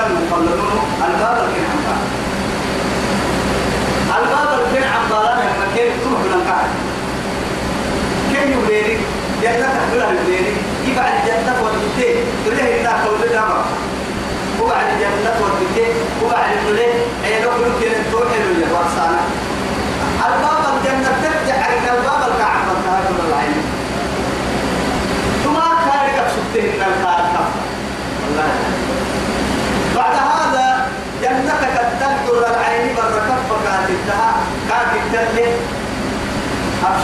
ولدان المخلدون الباب الكن عم الباب الكن عم بالان لما كان تروح لنكار كم يبيني جنة تحملها يبيني يبعد الجنة والدتين تليه إلا قول الأمر وبعد الجنة والدتين وبعد تليه أي لو يمكن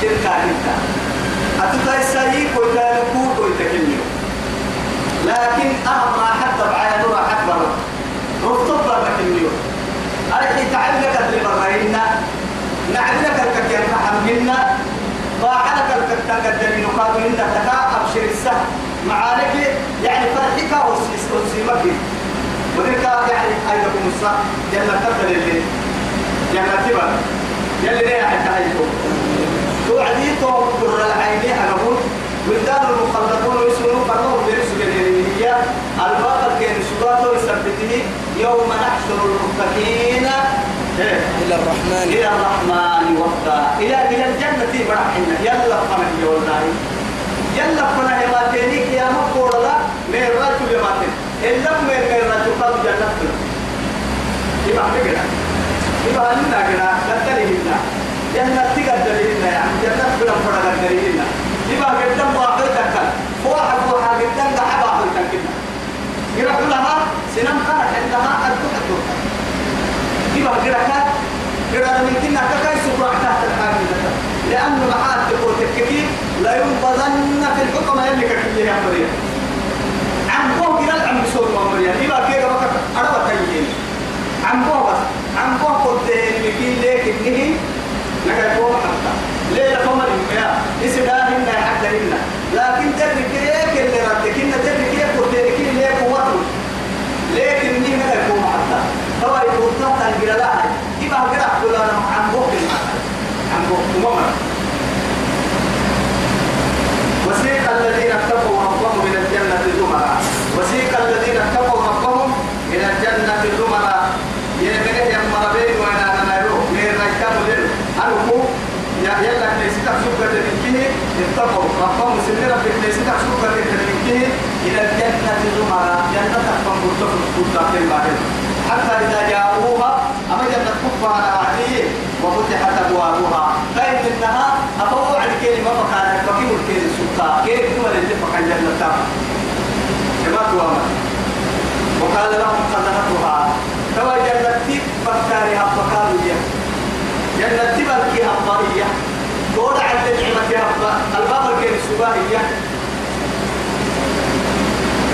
أبشر كاتبتها أتتا السيء كويتا نكو كويتا كنيو. لكن أهم ما حتى بعين نورا أكبر رفتب برا كنيو. أرحي تعلق اللي برهن نعلق الككيان محمهن باعلك الككيان نقابلن تكا أبشر السهل معانك يعني فرحك وسيمك. وذلك يعني أيضاكم الصح جنة تبدل اللي جنة تبدل يلي ليه حتى هيكم توعدي توقر العين أقول ولدان المخلقون يسمون فرقهم برسل الهية الباقر كان سباته يثبته. يوم نحشر المتقين. إلى الرحمن. إلى الرحمن وفدا إلى إلى الجنة برحنا يلا فنه والله يلا فنه ما تنيك يا مقول لا من الرجل ما تن إلا من من الرجل قال جنة. يبقى كده يبقى لنا كده لا تلهينا. جنة تقدر يعني فنه فرق لنا يبقى قدام واحد تكل واحد واحد قدام ده واحد تكل يروح لها سنم خارج عندها أدوك أدوك يبقى قرأت قرأت من كنا كاي سبرع تحت الحاكم لأنه معاد تقول تككي لا ينبذن في الحكم اللي كتبه يا مريم عم بو قرأت عم بسور مريم كيف وقت أربع تيجين عم بو بس عم بو قلت مكين ليك إنه نكاي بو حتى ليه لفما الإنبياء إسداهن حتى هن لكن تدرك كيف اللي ردك إن تدرك كيف قلت لك ليه قوته لكن دي ما يكون حتى هو يكون تحت الجلال يبقى قرأ كل أنا عن بوك عن بوك ومر وسيق الذين اتقوا ربهم من الجنة زمرا وسيق الذين اتقوا ربهم من الجنة زمرا يمنه يمر بين وأنا أنا يروح من رجال له أنه يلا كنيستك سكة من كه ربهم سنين ربك سكة من كه إلى الجنة زمرا جنة تفهم مرتفع قد الباهر حتى إذا جاءوها أما جنة كفها عليه وفتحت أبوابها. فإن إنها أفوع الكلمة فكان فكيف الكلمة سكا كيف تولى اللي فكان جنة تام كما توامر وقال لهم خزنتها جنة تيب فكارها فقالوا يا. جنة تيب الكيها الضرية دور عند نعمتها الباب الكلمة السباهية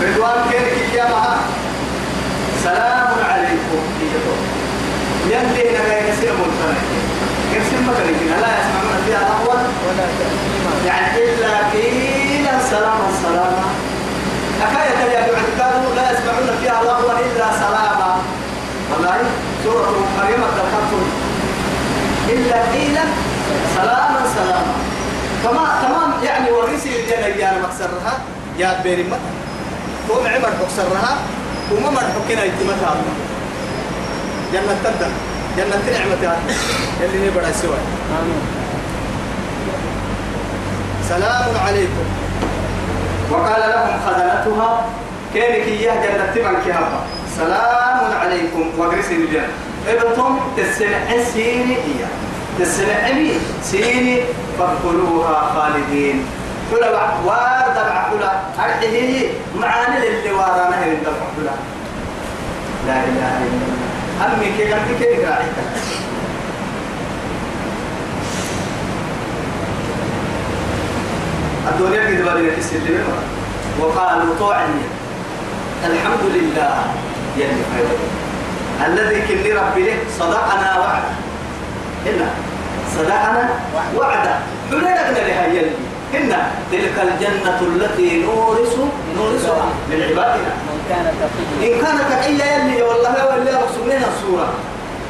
رضوان كيرك يا مها. سلام عليكم. ينتهي لنا يسير ملتنا يرسم مثلا لا يسمعون فيها لغوا يعني إلا قيلا سلاما سلاما. أكاية يا اعتقادوا لا يسمعون فيها لغوا إلا سلاما. والله سورة مريم الدخلتم إلا قيلا سلاما سلاما تمام تمام يعني ورثي الجنة يا مكسرها يا بيري متى قوم عمر بكسرها وما مرحو كنا يتمتها جنة تبدأ. جنة نعمة اللي بڑا سوى. سلام عليكم. وقال لهم خزنتها كينك إياه جنة تبعا كهابا سلام عليكم. وقرسي الجنة. ابتم تسنع سيني إياه. تسنع سيني فادخلوها خالدين. كل بعد وارد بعقلا أرحيه معاني اللي وارانا هي الدفع لا إله إلا الله. أمي كي قلبي كي راعيك الدنيا قد بدنا تسلم وقالوا طوعني الحمد لله. يعني خير. الذي كني ربي له صدقنا وعد هنا. صدقنا وعدا. حلنا لها يلي هنا تلك الجنة التي نورث نورثها من عبادنا. من كان تقيا. إن يلي والله ولا رسولنا السورة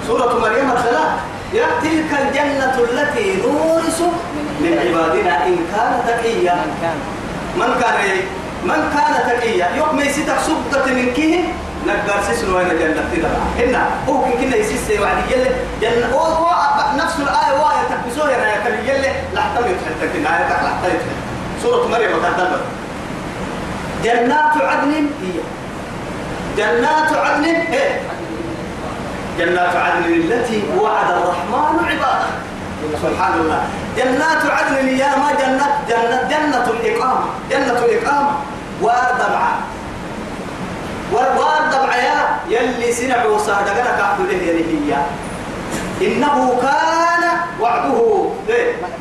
سورة. مريم الثلاث. يا تلك الجنة التي نورث من عبادنا. إن كان تقيا. من كان. من كان من كان تقيا. يوم ما يسيتك سبتة من كيه نقدر سيسلو هنا جنة تدرع. هنا هو كنا يسيس وعد يلا جنة نفس الآية هنا يا كريم يلا لحتى يتحدث كنا يتحدث سورة مريم وكذبت جنات عدن هي. جنات عدن إيه جنات عدن التي وعد الرحمن عباده. سبحان الله. جنات عدن يا ما جنة جنة جنة الإقامة جنة الإقامة. وردمع وردمع يا يلي سنع وصادقنا كعبد له يلي هي. إنه كان وعده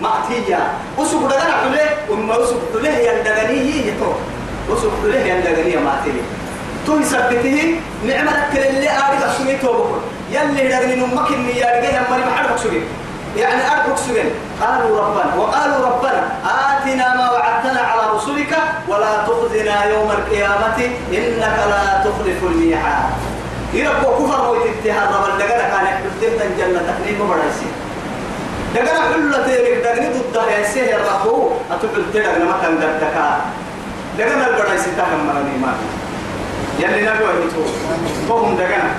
مأتيا. وسوق دغنا عليه وما وسوق له يندغنيه يتو وسوق له يندغنيه مأتيا. تو يثبته نعمة كل اللي أريد أسوي توبه يلي دغني نمك إني رجال ما محل أسوي يعني أرجوك سجن قالوا ربنا وقالوا ربنا آتنا ما وعدتنا على رسلك ولا تخزنا يوم القيامة إنك لا تخلف الميعاد. يربو كفر ويتتها رب دغنا كان يحدث الجنة تكريم وبرسي دغنا كل تيرك دغني ضد يا سهر ربو. أتقول تدغنا ما كان دكا دغنا البرسي تهم مرني ما يلي نبي ويتو فهم دغنا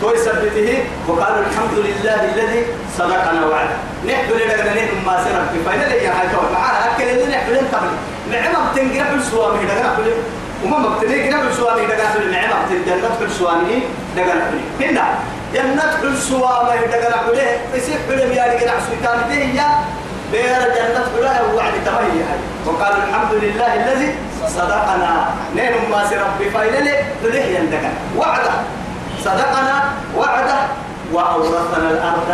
تو يثبته. وقالوا الحمد لله الذي صدقنا وعده. نحب لنا نحن ما سنب فإن لي هاي تو معانا أكل اللي نحب لنا قبل نعمة بتنقرا بالسوامي دغنا كل وما مبتني قرا بالسوامي دغنا كل نعمة بتنجنة بالسوامي دغنا كل هنا. جنة بالسوامي دغنا كل يصير كل مياري قرا سويتان دي بير جنة كلها وعد تبهي هاي وقالوا الحمد لله الذي صدقنا. نحن ما سنب فإن لي تليه يندغنا وعده. صدقنا وعده. وأورثنا الأرض.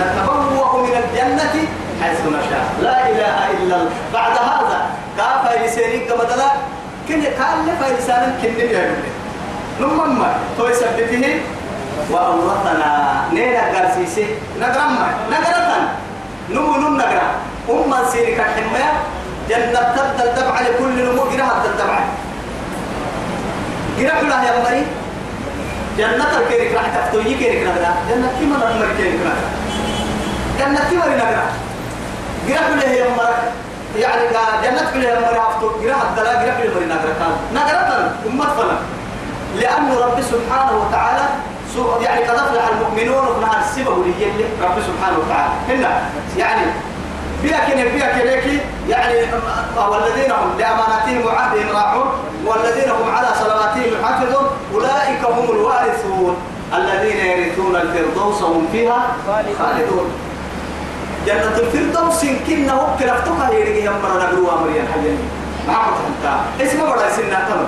نتبوأ من الجنة حيث نشاء. لا إله إلا الله. بعد هذا كافة يسيرك بدلا كن قال لفا لسانا كن يعمل نمم تو يثبته وأورثنا نينا قرسيسي نقرم نقرة نمو نم نقرة أم سيرك الحماية جنة تبدل تبع لكل نمو قرها تبع قرح لها يا مريم. جنة الكيرك راح تفتوي كيرك نغرا جنة كما نمر كيرك نغرا جنة كما نغرا قرأ له يا مرك يعني جنة كل يا مرك أفتو. قرأ الدلا قرأ له مري كان نغرا أمة فلا لأن رب سبحانه وتعالى يعني قد أفلح المؤمنون وكنا السبب اللي رب سبحانه وتعالى. هنا يعني بيك بيك لك يعني والذين هم لأماناتهم وعهدهم راعون والذين هم على صلواتهم يحافظون أولئك هم الوارثون. الذين يرثون الفردوس هم فيها خالدون. جنة الفردوس كنا هو كرفتك يرجع يمر نقروا أمريا حيا ما عرفت أنت اسمه ولا سنة؟ تمام.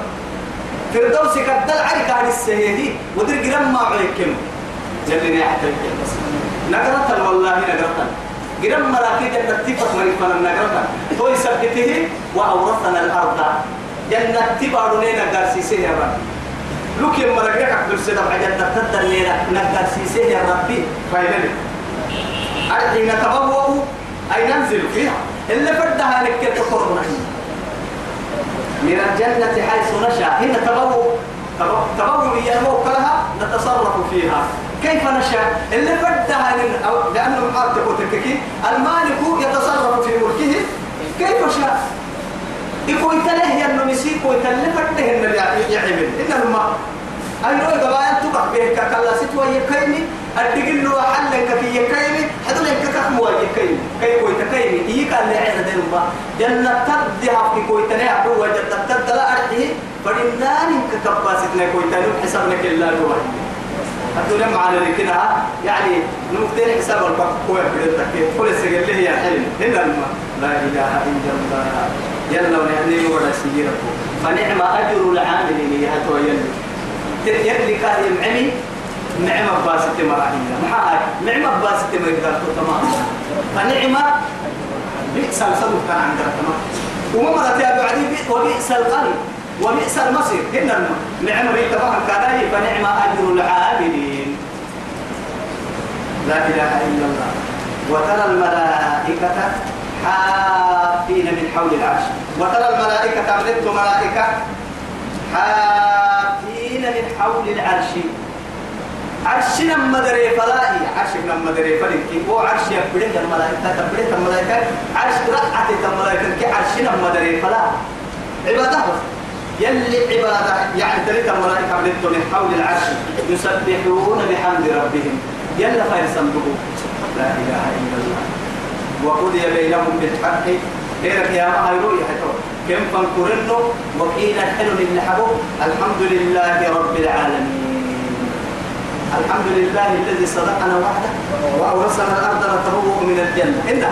فردوس كدل عرك عن السيدي ودر جرم ما عليكم جلني حتى بس. نقرة والله نقرة جرم مراكي جنة تفت مريفنا النقرة تو يثبته وأورثنا الأرض. جنة تبارونينا قارسيسيه يا رب لوك يوم مرقك عبد السلام جنة تدلينا نقارسيسيه يا ربي. فايدني أرحي نتبوأ؟ أي ننزل فيها. اللي فردها لك كيف من الجنة حيث نشاء هنا تبوء تبوء ينمو لها نتصرف فيها. كيف نشاء اللي بدها لأنه محاط تككي المالك يتصرف في ملكه. كيف شاء؟ يكون تله ينو مسيك ويتله فته إن يعمل إنما أي نوع قبائل تبقى به كلا ستوى يكيني الدقل له حل كي يكيني حدل كك مو يكيني. كي كوي تكيني هي قال لي دين ما جنة تدها في كوي تنيا هو جنة تدلا أرحيه فدنان ككباستنا كوي تنو حسابنا كلا هو. الدنيا معنا لكنها يعني نمكتين حساب البقى كوي بدتك كل سجل اللي هي حلم. هنا الماء لا إله إلا الله. يلا ونهدي ولا سيرك فنعم أجر العاملين يا تو يلي. يلي كان يمعمي نعم باسة مراحية محاك نعم باسة مقدار تمام. فنعم بئس الصدق كان عندنا تمام وما مرت يا بعدي وبئس القلب وبئس المصير. هنا نعم بيت فهم كذا فنعم أجر العاملين لا إله إلا الله. وترى الملائكة حافين من حول العرش. وترى الملائكة عملت ملائكة حافين من حول العرش. عرشنا مدري فلائي عرشنا مدري فلك هو عرش يبرد الملائكة تبرد الملائكة. عرش رأت الملائكة كي عرشنا مدري فلا. عبادة. يلي عبادة يعني تلك الملائكة من حول العرش. يسبحون بحمد ربهم. يلا خير سمده لا إله إلا الله. وقضي بينهم بالحق. غيرك يا ما هيروي حتى كم فانكرنه وقيل الحلو للحبو الحمد لله رب العالمين. الحمد لله الذي صدقنا وحده وأورثنا الأرض نتبوأ من الجنة. إن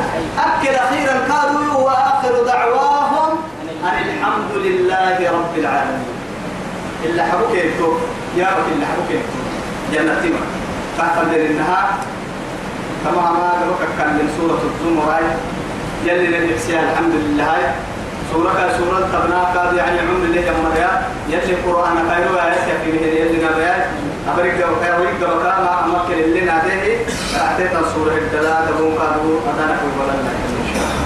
أكل أخيرا قالوا وآخر دعواهم أن الحمد لله رب العالمين. إلا حبوك يكتب يا رب إلا حبوك يكتب جنة تيمة. النهار. كما ما قالوا كان من سورة الزمر يلي نفسها الحمد لله. سورة سورة تبنا يعني عمر اللي جمع يلي القرآن في به يلي نبيات أبرك وكا ويك وكا ما أمكن اللي ناديه أعطيت السورة الدلاء تبون قادو أدانا كل ولا